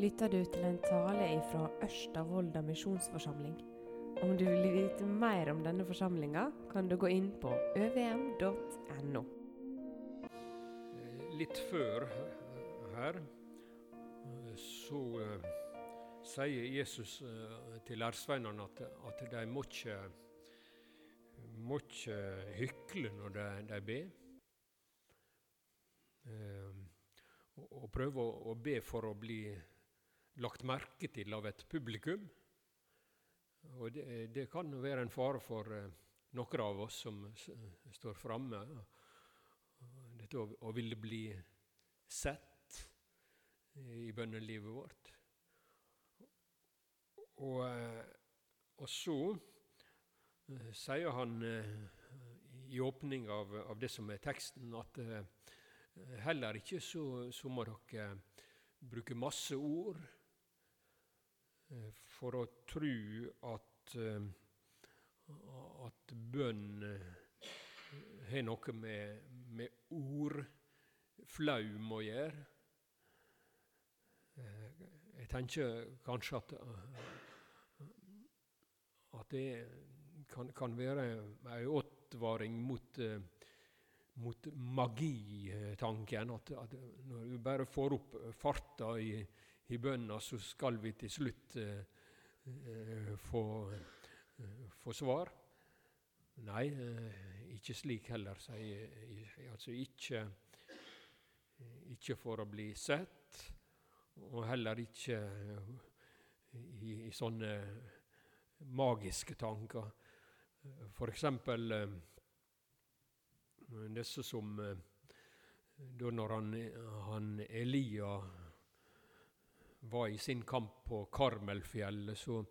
lytter du til en tale fra Ørsta misjonsforsamling. Om du vil vite mer om denne forsamlinga, kan du gå inn på øvm.no. Litt før her så uh, sier Jesus uh, til lærsveinene at, at, de må ikke, må ikke hykle når de, de ber. Uh, og prøve å, å be for å bli lagt merke til av et publikum. Og det, det kan være en fare for eh, noen av oss som står framme. Dette å, å ville bli sett i bønnelivet vårt. Og, eh, og så eh, sier han i åpning av, av, det som er teksten, at heller ikke så, så må dere bruke masse ord for å tro at, eh, at bønn eh, har noe med, med ordflaum å gjøre. Jeg tenker kanskje at, at det kan, kan være ei advaring mot, mot magitanken. At, at, når du bare får opp farta i, i bønna, så skal vi til slutt eh, eh, få, eh, få, svar. Nei, eh, ikke slik heller, sier. Altså ikke, ikke for å bli sett, og heller ikke i, i sånne magiske tanker. For eh, disse som da når han, han Elia var i sin kamp på Karmelfjellet, så,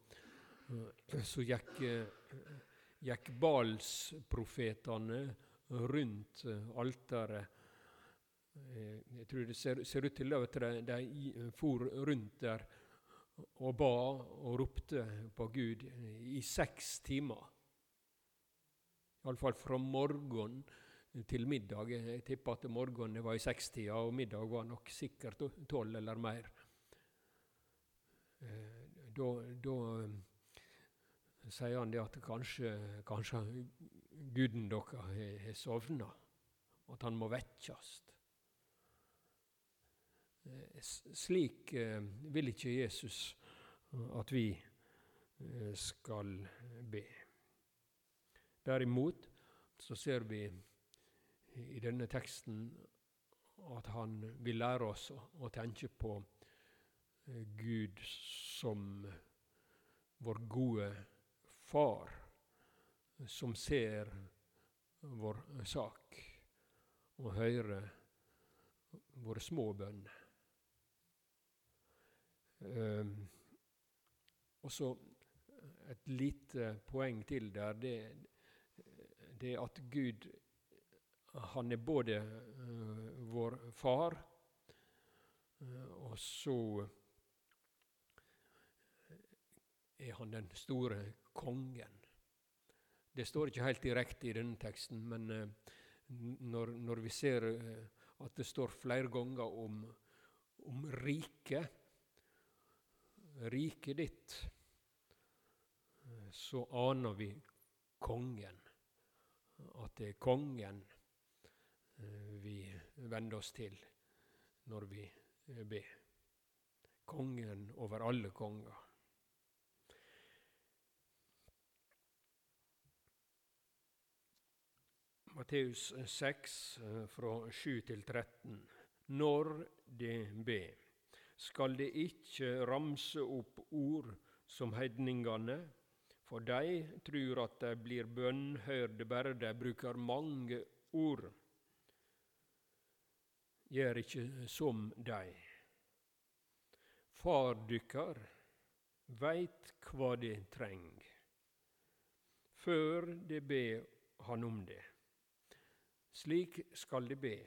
så gikk, gikk Balsprofetene rundt alteret. Jeg tror det ser, ser ut til at de, for rundt der og ba og ropte på Gud i seks timer. Iallfall fra morgen til middag. Jeg tipper at morgenen var i sekstida, og middag var nok sikkert tolv eller mer. Eh, da, eh, sier han det at kanskje, kanskje guden deres har sovna, at han må vekkes. Eh, slik vil ikke Jesus at vi skal be. Derimot så ser vi i denne teksten at han vil lære oss å tenke på Gud som vår gode far, som ser vår sak og hører våre små bønner. Um, og så et lite poeng til der. Det, det er at Gud han er både uh, vår far, uh, og så er han den store kongen. Det står ikke helt direkte i denne teksten, men eh, når, når, vi ser eh, at det står flere ganger om, om riket, riket ditt, eh, så aner vi kongen. At det er kongen vi vender oss til når vi ber. Kongen over alle konger. Matteus 6, eh, fra 7 til 13. Når de ber, skal de ikke ramse opp ord som hedningene, for de tror at de blir bønnhørde bare de bruker mange ord. Gjør ikke som de. Far dykkar veit hva de treng, før de ber han om det. Slik skal de be.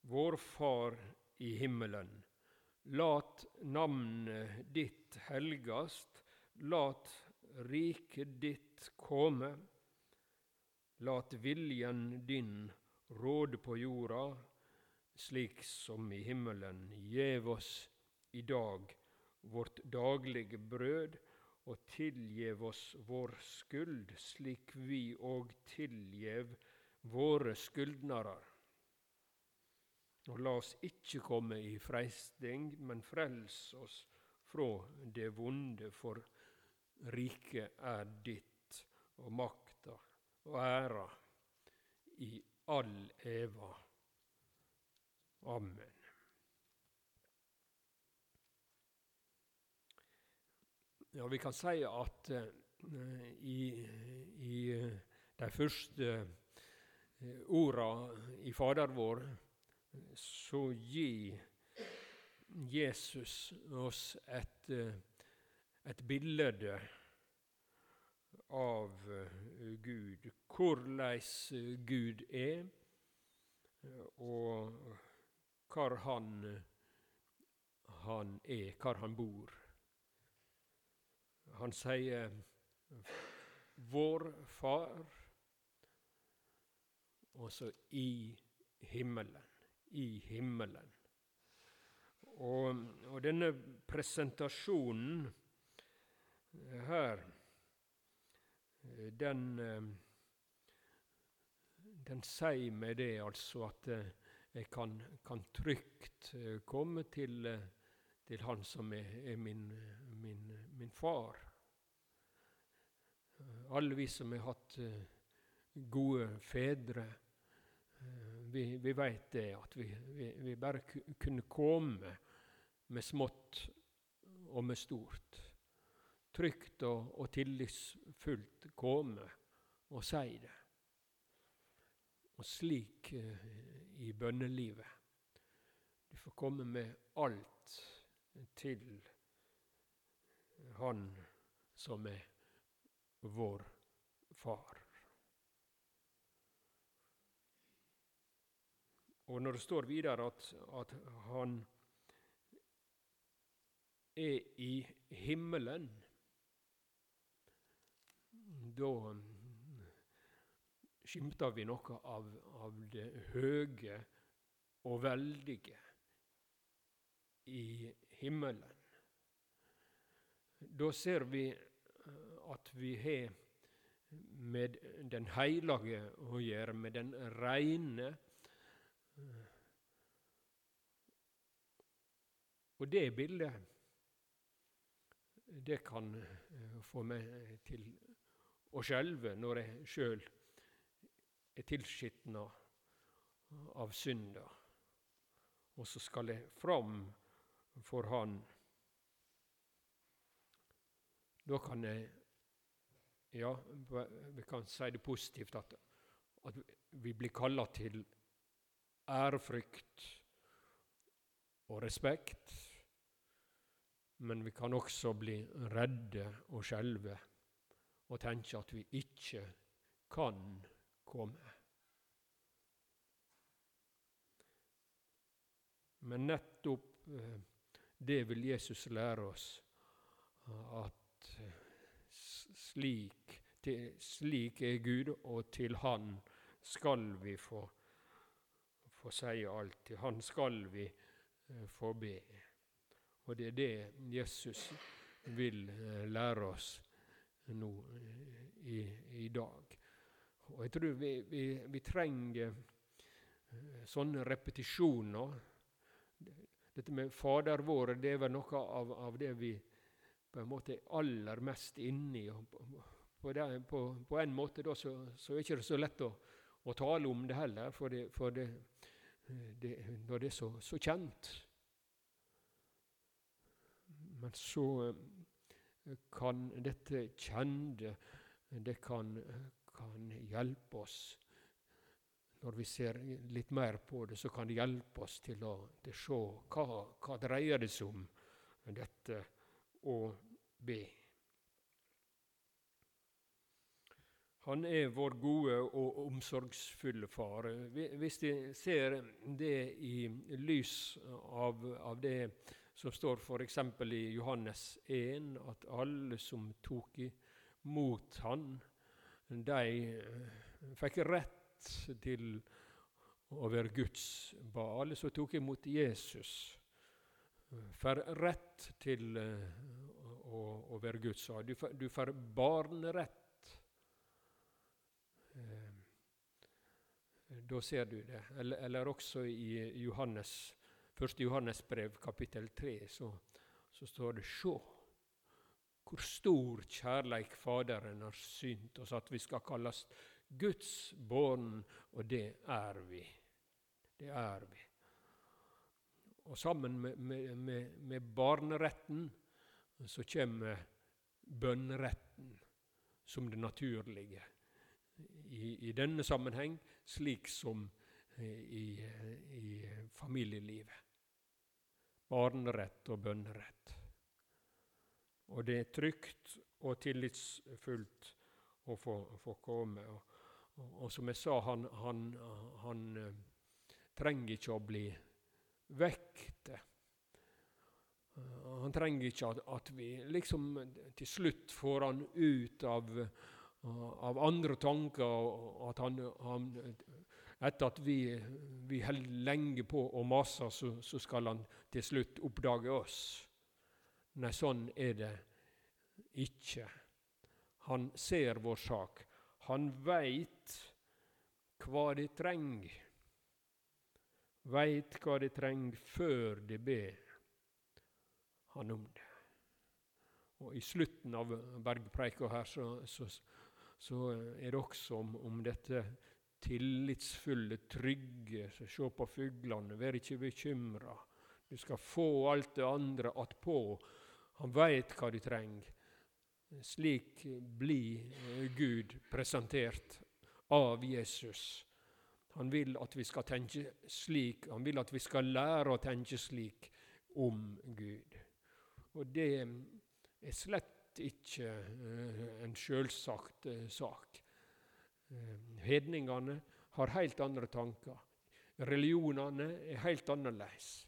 Vår Far i himmelen. Lat navnet ditt helgast. Lat riket ditt komme. Lat viljen din råde på jorda, slik som i himmelen. Gjev oss i dag vårt daglige brød, og tilgjev oss vår skyld, slik vi òg tilgjev våre skyldnarar. Og la oss ikke komme i freisting, men frels oss fra det vonde, for riket er ditt, og makta og æra i all eva. Amen. Ja, vi kan si at uh, i, i de første orda i Fader vår så gir Jesus oss et, et bilde av Gud, hvordan Gud er, og hvor han, han er, hvor han bor. Han sier 'vår Far', og så 'i himmelen'. I himmelen. Og, og denne presentasjonen her, den, den sier meg det altså at jeg kan, kan trygt komme til, til Han som er, er min, min, min far. Alle vi som har hatt eh, gode fedre, eh, vi, vi vet det, at vi, vi, vi bare kunne komme med smått og med stort. Trygt og, og tillitsfullt komme og si det. Og slik eh, i bønnelivet. Du får komme med alt til Han som er vår Far. Og når det står videre at, at han er i himmelen, da skimter vi noe av, av det høye og veldige i himmelen. Da ser vi at vi har med den heilage å gjøre, med den reine. Og det bildet, det kan eh, få meg til å skjelve når jeg sjøl er tilskitna av synda. Og så skal jeg fram for Han. Da kan jeg ja, vi kan si det positivt at, at vi blir kalla til ærefrykt og respekt. Men vi kan også bli redde og skjelve og tenke at vi ikke kan komme. Men nettopp eh, det vil Jesus lære oss, at eh, slik, til, slik er Gud, og til Han skal vi få, få si alt. Til Han skal vi eh, få be. Og det er det Jesus vil eh, lære oss nå eh, i, i dag. Og jeg tror vi, vi, vi trenger sånne repetisjoner. Dette med Fader vår, det er vel noe av, av det vi på en måte aller mest inni. På, på, på, en måte da, så, så er det ikke så lett å, å, tale om det heller, for det, for det, det når det er så, så, kjent. Men så eh, kan dette kjende det kan, kan hjelpe oss når vi ser litt mer på det, så kan det hjelpe oss til å, til se hva, hva dreier det seg om, dette å be. Han er vår gode og omsorgsfulle far. Hvis de ser det i lys av, av det som står f.eks. i Johannes 1, at alle som tok imot han, de eh, fikk rett til å være Guds barn. Alle som tok imot Jesus, får rett til eh, å, være Guds barn. Du, får- barnerett. Eh, Da ser du det. Eller, eller også i Johannes, 1. Johannes brev, kapittel 3, så, så står det Sjå hvor stor kjærleik Faderen har synt oss, at vi skal kalles Guds barn, og det er vi. Det er vi. Og sammen med, med, med, med barneretten så kommer bønneretten som det naturlige. I, I denne sammenheng slik som i, i familielivet. Barnerett og bønnerett. Og det er trygt og tillitsfullt å få, få komme. Og, og, og, som jeg sa, han, han, han uh, trenger ikke å bli vekket. Uh, han trenger ikke at, at, vi liksom til slutt får han ut av, av andre tanker. og At han, han etter at vi, vi holder lenge på og maser, så, så skal han til slutt oppdage oss. Nei, sånn er det ikke. Han ser vår sak. Han veit hva de trenger. Veit hva de trenger før de ber han om det. Og I slutten av bergpreika her så, så, så, er det også om, om dette tillitsfulle, trygge. Så se på fuglene, vær ikke bekymra. Du skal få alt det andre attpå. Han veit hva de trenger. Slik blir Gud presentert av Jesus. Han vil at vi skal tenke slik, han vil at vi skal lære å tenke slik om Gud. Og det er slett ikke en sjølsagt sak. Hedningene har helt andre tanker. Religionene er helt annerledes.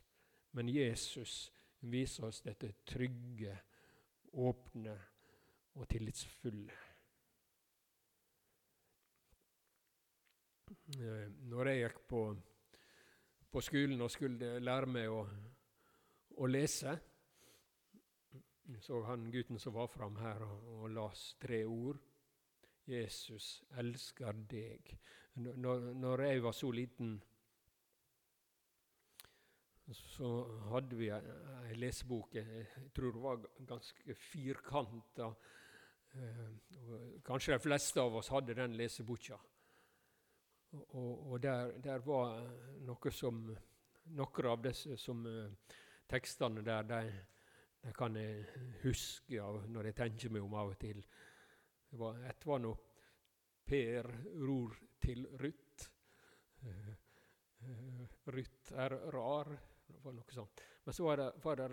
Men Jesus viser oss dette trygge, åpne og tillitsfulle. Når jeg gikk på, på skolen og skulle lære meg å, å lese, så han gutten som var fram her og, og las tre ord. Jesus elsker deg. Når, når jeg var så liten, så hadde vi ei lesebok. Jeg tror det var ganske firkanta. Kanskje de fleste av oss hadde den leseboka. Og, og der, der, var noe som Noen av disse som tekstene der, de, de kan jeg huske av når jeg tenker meg om av og til. Det var, et var nå Per ror til Ruth. Uh, uh, Ruth er rar. Det var noe sånt. Men så var det, var det,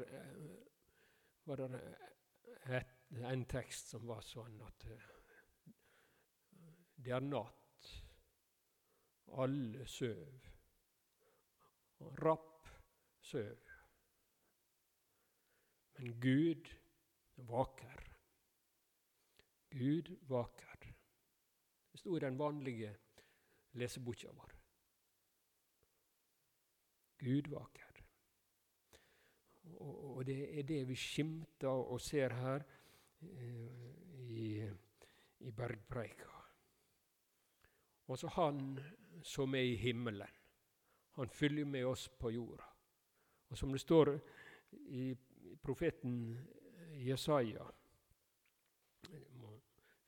var det et, en tekst som var sånn at det er natt. Alle søv. Rapp søv. Men Gud vaker. Gud vaker. Det sto i den vanlige leseboka vår. Gud vaker. Og, det er det vi skimter og ser her eh, i, i bergpreika. Altså Han som er i himmelen, han følger med oss på jorda. Og som det står i profeten Jesaja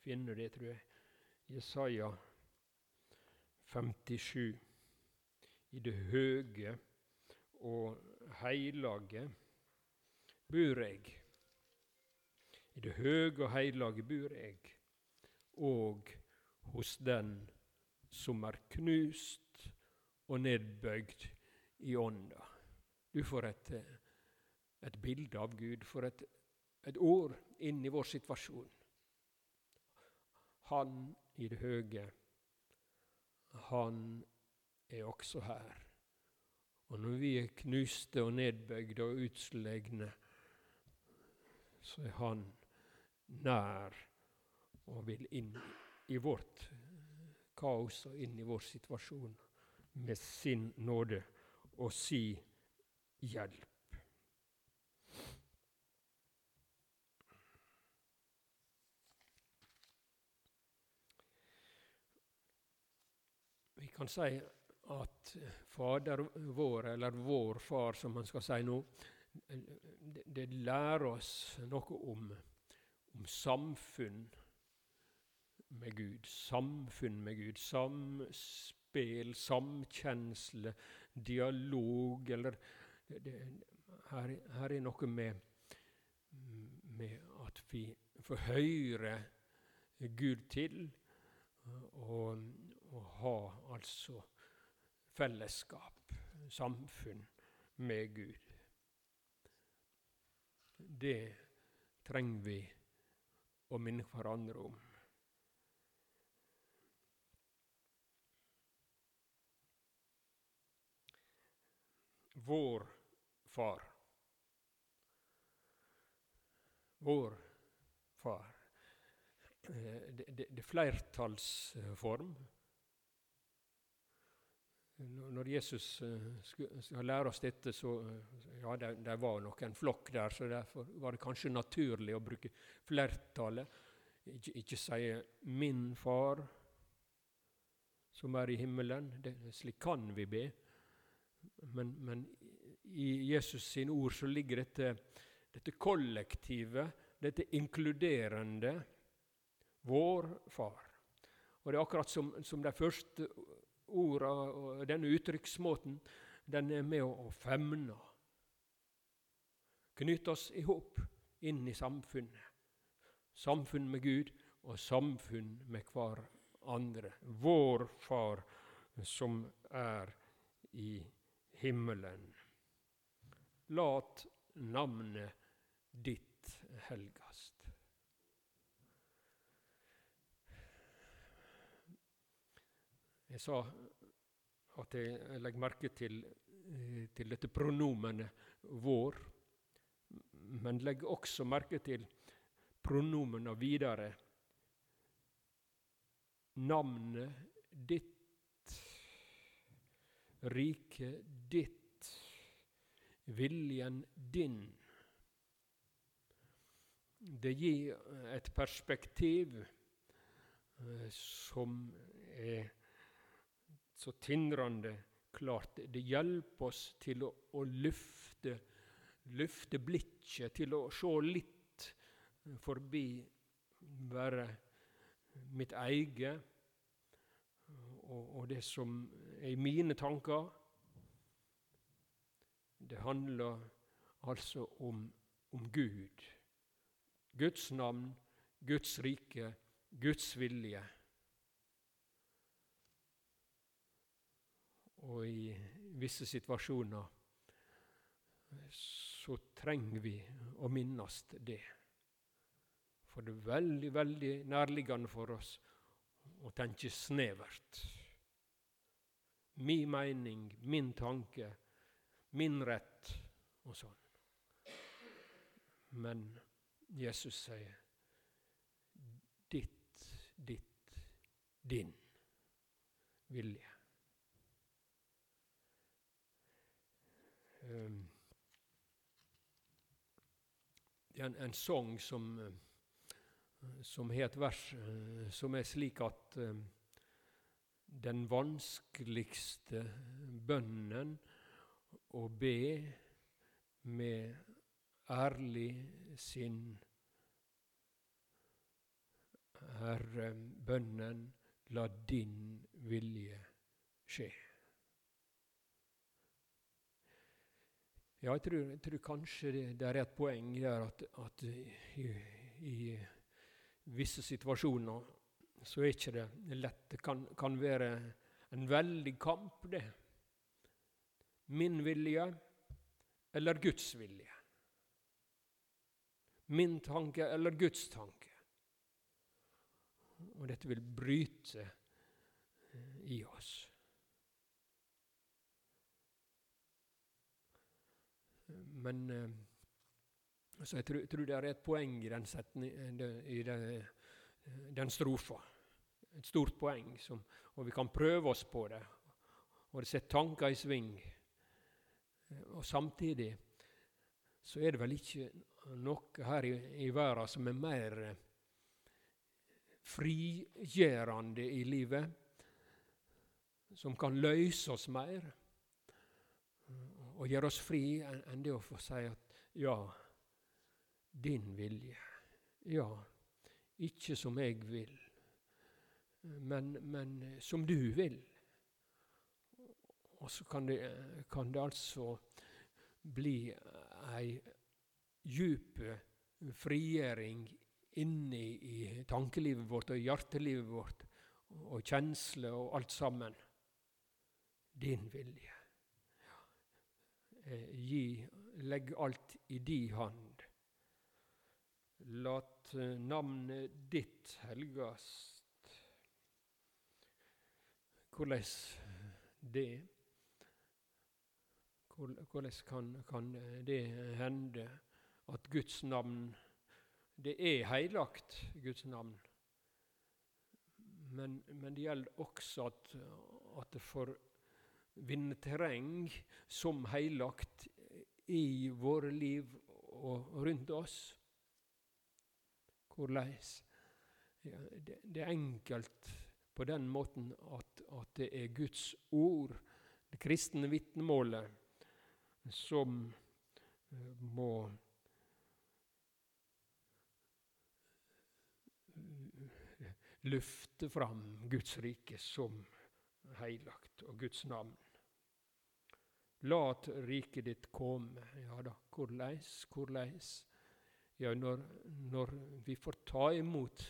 finne det, tror jeg. Jesaja 57. I det høge og heilage bur eg. I det høge og heilage bur eg, og hos den som er knust og nedbøygd i ånda. Du får et, et bilde av Gud, får et, et ord inn i vår situasjon. Han i det høge, han er også her. Og når vi er knuste og nedbøygde og utslegne, så er han nær og vil inn i vårt kaos og inn i vår situasjon med sin nåde og si hjelp. Kan si at Fader vår, eller vår far, som man skal si nå, det, det lærer oss noe om, om samfunn med Gud. Samfunn med Gud. Samspill, samkjensle, dialog eller det, her, her, er noe med, med at vi får høre Gud til og, og ha altså fellesskap, samfunn med Gud. Det trenger vi å minne hverandre om. Vår far. Vår far. Eh, det er flertallsform. Når Jesus eh, skal lære oss dette, så eh, ja, det, det var nok en flokk der, så derfor var det kanskje naturlig å bruke flertallet. Ikke, ikke si 'min far' som er i himmelen. Det, slik kan vi be. Men, men i Jesus sine ord så ligger dette, dette kollektive, dette inkluderende, vår far. Og det er akkurat som, som de første orda og denne uttrykksmåten, den er med å, femne. Knytte oss i hop inn i samfunnet. Samfunn med Gud og samfunn med hver andre. Vår Far som er i himmelen. Lat navnet ditt helgast. Jeg sa at jeg legger merke til, eh, til dette pronomenet 'vår', men legg også merke til pronomena videre. Navnet ditt, riket ditt, viljen din. Det gir et perspektiv eh, som er så tindrende klart. Det hjelper oss til å, å løfte, løfte blikket, til å se litt forbi bare mitt eget og, og det som er i mine tanker. Det handler altså om, om Gud. Guds navn, Guds rike, Guds vilje. Og i visse situasjoner så trenger vi å minnes det. For det er veldig, veldig nærliggende for oss å tenke snevert. Min mening, min tanke, min rett og sånn. Men Jesus sier ditt, ditt, din vilje. Ehm, det er en, en sang som, eh, som har et vers eh, som er slik at eh, den vanskeligste bønnen å be med ærlig sinn er bønnen La din vilje skje. Ja, jeg tror, jeg tror kanskje det, det, er et poeng der at, at i, i, visse situasjoner så er ikke det lett. Det kan, kan være en veldig kamp, det. Min vilje eller Guds vilje. Min tanke eller Guds tanke. Og dette vil bryte i oss. Men eh, så jeg tror, tror, det er et poeng i den, setning, i den, den strofa. Et stort poeng, som, og vi kan prøve oss på det. Og det setter tanker i sving. Og samtidig så er det vel ikke noe her i, i verden som er mer frigjørende i livet som kan løse oss mer og gjøre oss fri, enn det å få si at ja, din vilje. Ja, ikke som jeg vil, men, men som du vil. Og så kan det, kan det altså bli ei djup frigjøring inni i tankelivet vårt og hjertelivet vårt og kjensler og alt sammen. Din vilje. Eh, gi, legg alt i di hand. Lat eh, navnet ditt helgast. Hvordan det Hvordan kan, kan det hende at Guds navn Det er heilagt, Guds navn. Men, men det gjelder også at, at det får vinne terreng som heilagt i våre liv og rundt oss. Ja, det, det, er enkelt på den måten at, at det er Guds ord, det kristne vitnemålet, som uh, må løfte fram Guds rike som heilagt og Guds navn. Lat riket ditt komme. Ja da, korleis, korleis? Ja, når, når vi får ta imot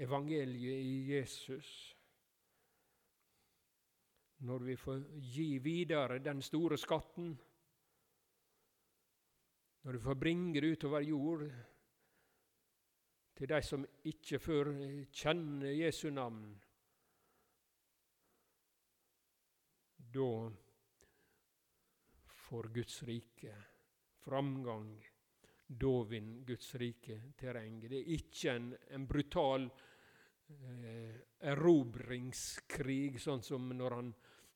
evangeliet i Jesus, når vi får gi videre den store skatten, når vi får bringe det utover jord til de som ikke før kjenner Jesu navn, da får Guds rike framgang. Da vinner Guds rike terreng. Det er ikke en, en brutal eh, erobringskrig, sånn som når han,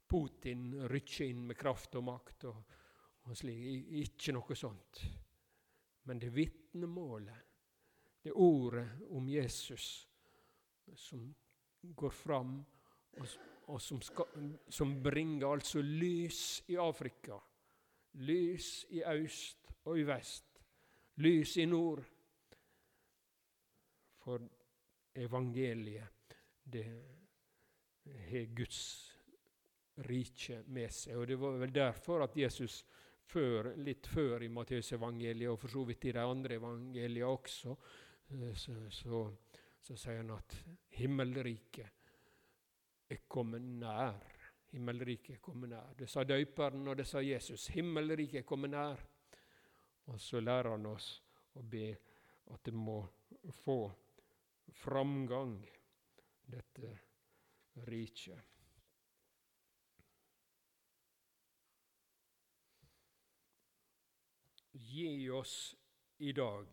Putin rykker inn med kraft og makt. og, og slik. Ikke noe sånt. Men det vitnemålet, det ordet om Jesus, som går fram, og, og som, skal, som bringer altså lys i Afrika Lys i øst og i vest, lys i nord. For evangeliet, det har Guds rike med seg. Og Det var vel derfor at Jesus før, litt før i Matteusevangeliet, og for så vidt i de andre evangeliene også, eh, så, så, så sier han at himmelriket er kommet nær. Himmelriket er kommet nær. Det sa døyperen, og det sa Jesus. Himmelriket er kommet nær. Og så lærer han oss å be at det må få framgang, dette riket. Gi oss i dag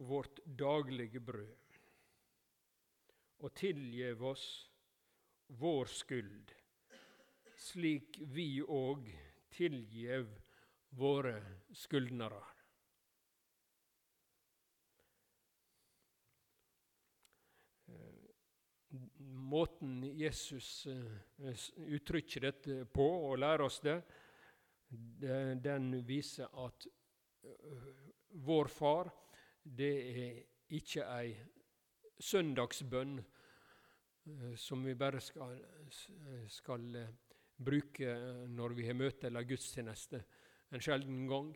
vårt daglige brød, og tilgiv oss vår skyld, slik vi òg tilgjev våre skyldnere. Måten Jesus eh, uttrykker dette på og lærer oss det, den viser at eh, vår Far, det er ikke ei søndagsbønn som vi bare skal, skal eh, bruke når vi har møte eller gudstjeneste en sjelden gang.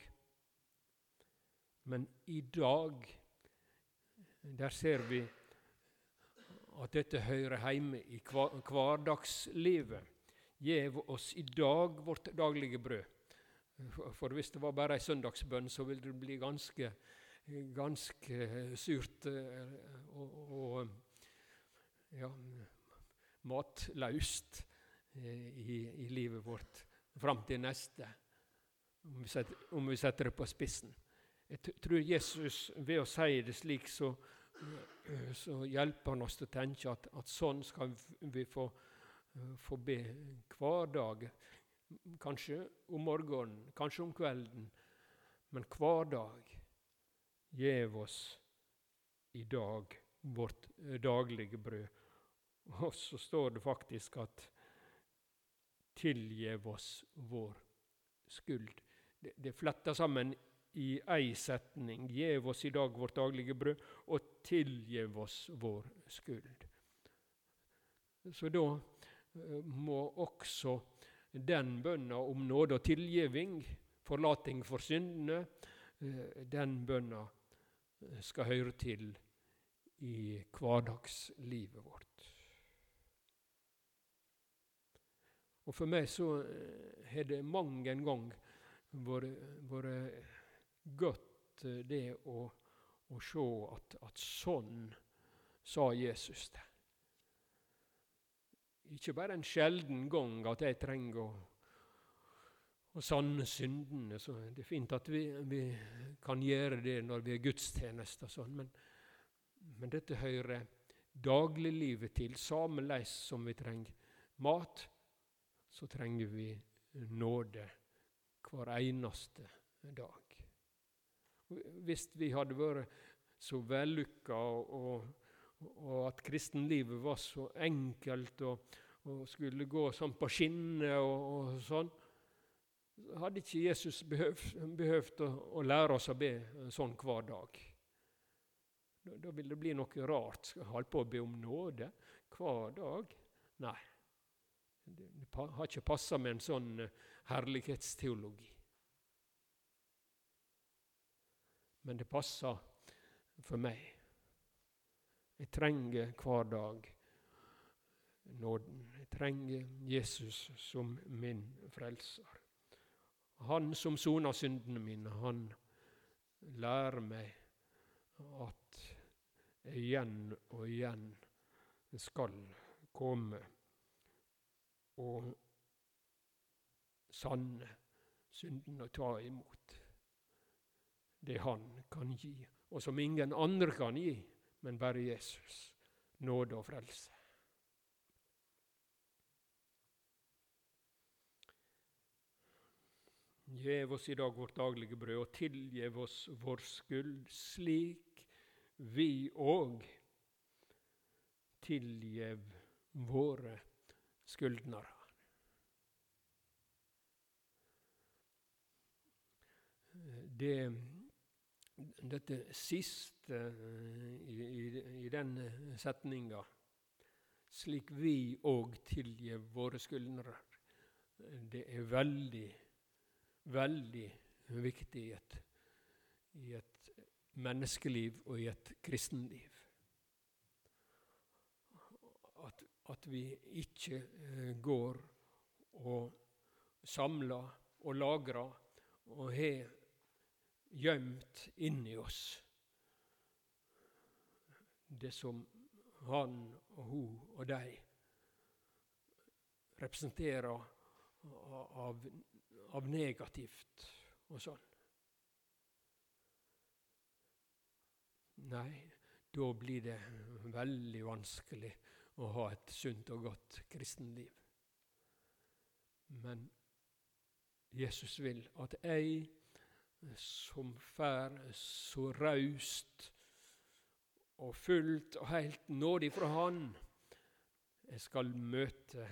Men i dag, der ser vi at dette hører hjemme i hverdagslivet. Gjev oss i dag vårt daglige brød. For hvis det var bare ei søndagsbønn, så ville det bli ganske, ganske surt. og, og ja, matlaust eh, i, i, livet vårt fram til neste, om vi, setter, om vi, setter, det på spissen. Jeg tror Jesus ved å si det slik, så, eh, så hjelper han oss til å tenke at, at sånn skal vi få, eh, få be hver dag. Kanskje om morgenen, kanskje om kvelden, men hver dag. Gjev oss i dag vårt daglige brød Og så står det faktisk at tilgjev oss vår skuld. Det, det fletter sammen i ei setning. Gjev oss i dag vårt daglige brød, og tilgjev oss vår skuld. Så da eh, må også den bønna om nåde og tilgiving, forlating for syndene, eh, den bønna eh, skal høre til i hverdagslivet vårt. Og For meg så har det mang en gang vært godt eh, det å, å se at, at, sånn sa Jesus det. Ikke bare en sjelden gang at jeg trenger å, å sanne syndene. så Det er fint at vi, vi kan gjøre det når vi er gudstjenester, sånn, men, men dette hører dagliglivet til. Sameis som vi trenger mat, så trenger vi nåde hver eneste dag. Hvis vi hadde vært så vellykka, og, og, at kristenlivet var så enkelt og, og skulle gå sånn på skinner og, og, sånn, hadde ikke Jesus behøvd, å, å, lære oss å be sånn hver dag. Da, da ville det bli noe rart. Skal holde på å be om nåde hver dag? Nei. Det, har ikke passa med en sånn eh, herlighetsteologi. men det passer for meg. Jeg trenger hver dag nåden. Jeg trenger Jesus som min frelser. Han som soner syndene mine, han lærer meg at jeg igjen og igjen skal komme og sanne synden å ta imot det han kan gi, og som ingen andre kan gi, men bare Jesus. Nåde og frelse. Gjev oss i dag vårt daglige brød, og tilgjev oss vår skyld, slik vi òg tilgjev våre skyldnere. Det dette siste eh, i, i, i den setninga, slik vi òg tilgir våre skuldre. det er veldig, veldig viktig i et, i et menneskeliv og i et kristenliv. At, vi ikke eh, går og samler og lagrer og har gjemt inni oss. Det som han og hun og de representerer av, av negativt og sånn. Nei, da blir det veldig vanskelig å ha et sunt og godt kristenliv. Men Jesus vil at jeg som fær så raust og fullt og heilt nådig fra Han. Jeg skal møte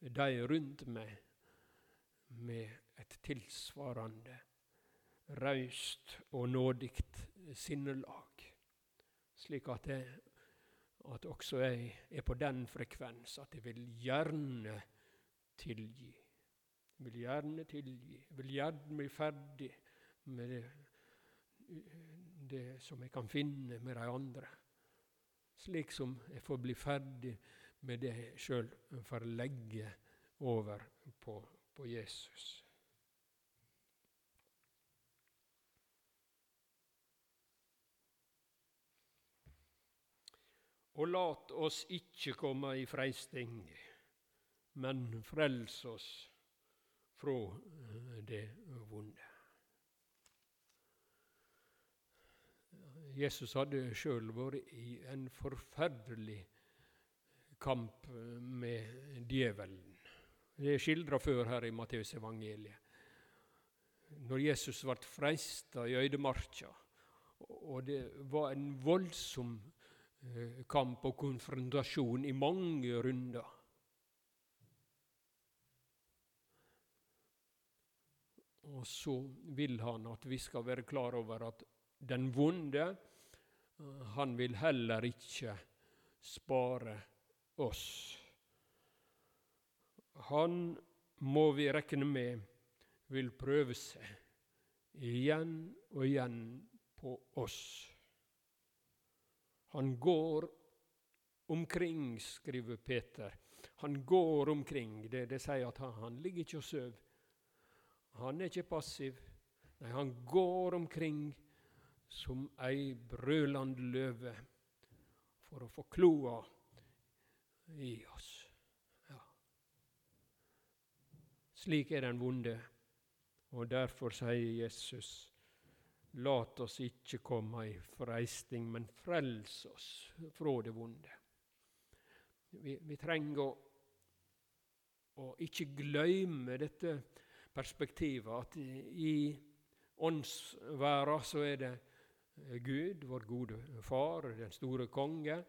de rundt meg med et tilsvarende raust og nådig sinnelag, slik at, jeg, at også jeg er på den frekvens at jeg vil gjerne tilgi. Jeg vil gjerne tilgi. Jeg vil gjerne bli ferdig med det, det som jeg kan finne med de andre. Slik som jeg får bli ferdig med det jeg sjøl får legge over på, på Jesus. Og lat oss ikke komme i freisting, men frels oss fra det vonde. Jesus hadde sjøl vært i en forferdelig kamp med djevelen. Det er skildra før her i Matteusevangeliet. Når Jesus ble freista i øydemarka, og det var en voldsom eh, kamp og konfrontasjon i mange runder. Og så vil han at vi skal være klar over at den vonde, eh, han vil heller ikke spare oss. Han må vi regne med vil prøve seg igjen og igjen på oss. Han går omkring, skriver Peter. Han går omkring. Det, det sier at han, han ligger ikke og sover. Han er ikke passiv. Nei, han går omkring som ei brølende løve for å få kloa i oss. Ja. Slik er den vonde, og derfor sier Jesus Lat oss ikke komme i freisting, men frels oss fra det vonde. Vi, vi trenger å, å ikke glemme dette perspektivet, at i åndsværa så er det Gud, vår gode far, den store konge,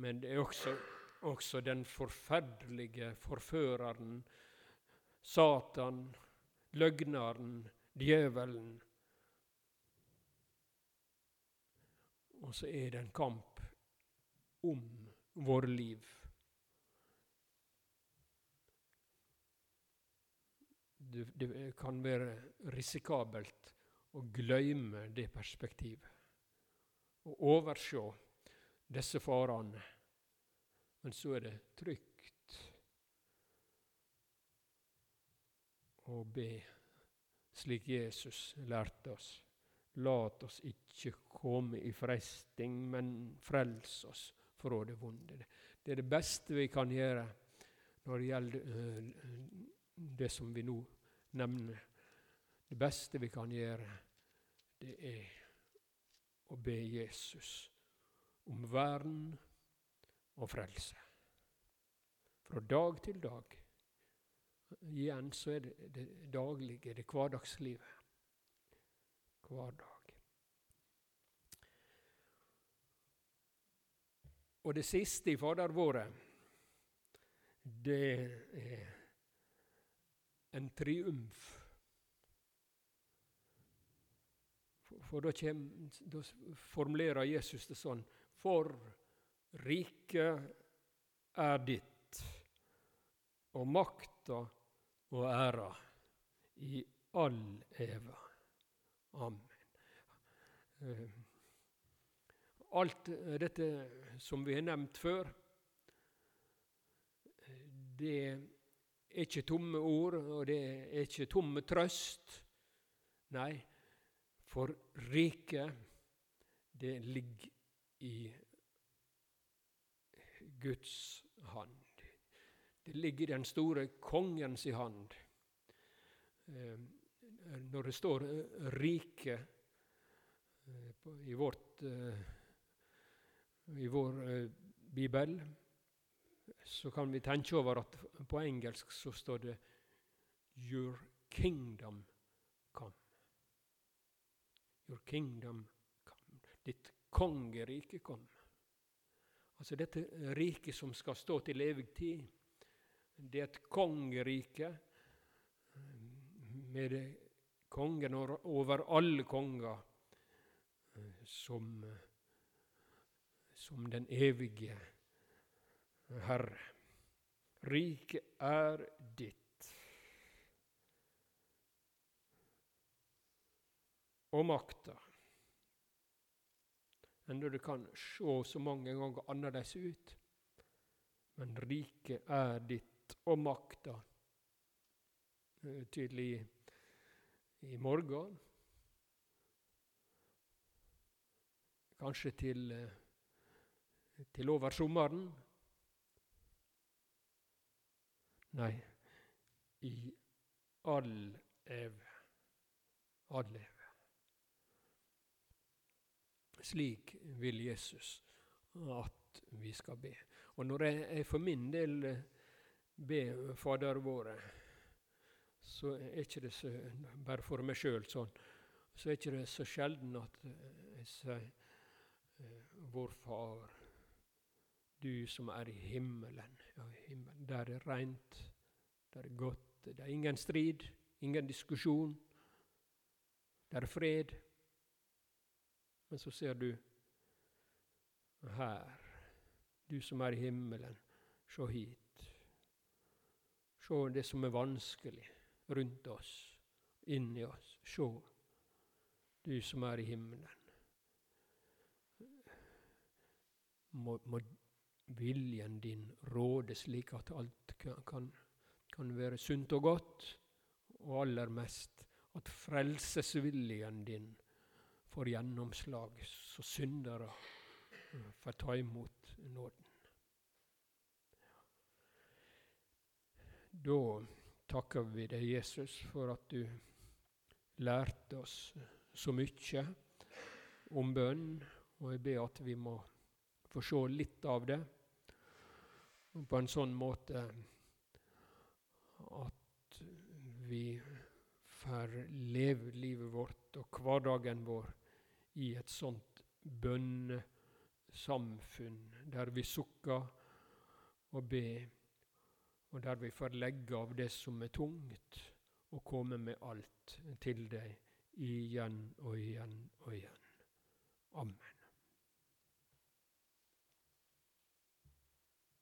men det er også, også den forferdelige forføreren, Satan, løgneren, djevelen, Og så er det en kamp om våre liv. Det, det kan være risikabelt å glemme det perspektivet. Å overse disse farene. Men så er det trygt å be slik Jesus lærte oss. Lat oss ikke komme i fresting, men frels oss fra det vonde. Det er det beste vi kan gjøre når det gjelder uh, det som vi nå nevner. Det beste vi kan gjøre, det er å be Jesus om vern og frelse. Fra dag til dag. Igjen så er det det daglige, det hverdagslivet hver dag. Og det siste i Fader våre, det er en triumf. For da, kjem, da, formulerer Jesus det sånn For riket er ditt, og makta og æra i all eva. Amen. Eh, alt dette som vi har nevnt før, det er ikke tomme ord, og det er ikke tomme trøst. Nei, for riket, det ligger i Guds hand. Det ligger i den store kongens hand. Når det står eh, 'rike' eh, i, vårt, eh, i vår bibel, så kan vi tenke over at på engelsk så står det 'Your kingdom come'. Your kingdom come. Ditt kongerike kom. Altså dette riket som skal stå til evig tid, det er et kongerike med det kongen over alle konger, eh, som, eh, som den evige Herre. Riket er ditt. Og makta. Enda det kan se så mange ganger annerledes ut. Men riket er ditt, og makta. Tydelig i morgen. Kanskje til, eh, til over sommeren. Nei, i all eve. All eve. Slik vil Jesus at vi skal be. Og når jeg for min del eh, ber Fader våre så er ikke det så, bare for meg sjøl sånn, så er ikke det så sjelden at jeg sier eh, Vår Far Du som er i himmelen. Ja, himmelen. Der er rent, der er godt. Det er ingen strid, ingen diskusjon. Der er fred. Men så ser du her, du som er i himmelen, se hit. Se det som er vanskelig rundt oss, inni oss. Se, du som er i himmelen. Må, må viljen din råde slik at alt kan, kan, være sunt og godt, og aller mest at frelsesviljen din får gjennomslag, så syndere får ta imot nåden. Da takker vi deg, Jesus, for at du lærte oss så mye om bønn, og jeg ber at vi må få se litt av det på en sånn måte at vi får leve livet vårt og hverdagen vår i et sånt bønnesamfunn der vi sukker og ber, og der vi får legge av det som er tungt, og komme med alt til deg igjen og igjen og igjen. Amen.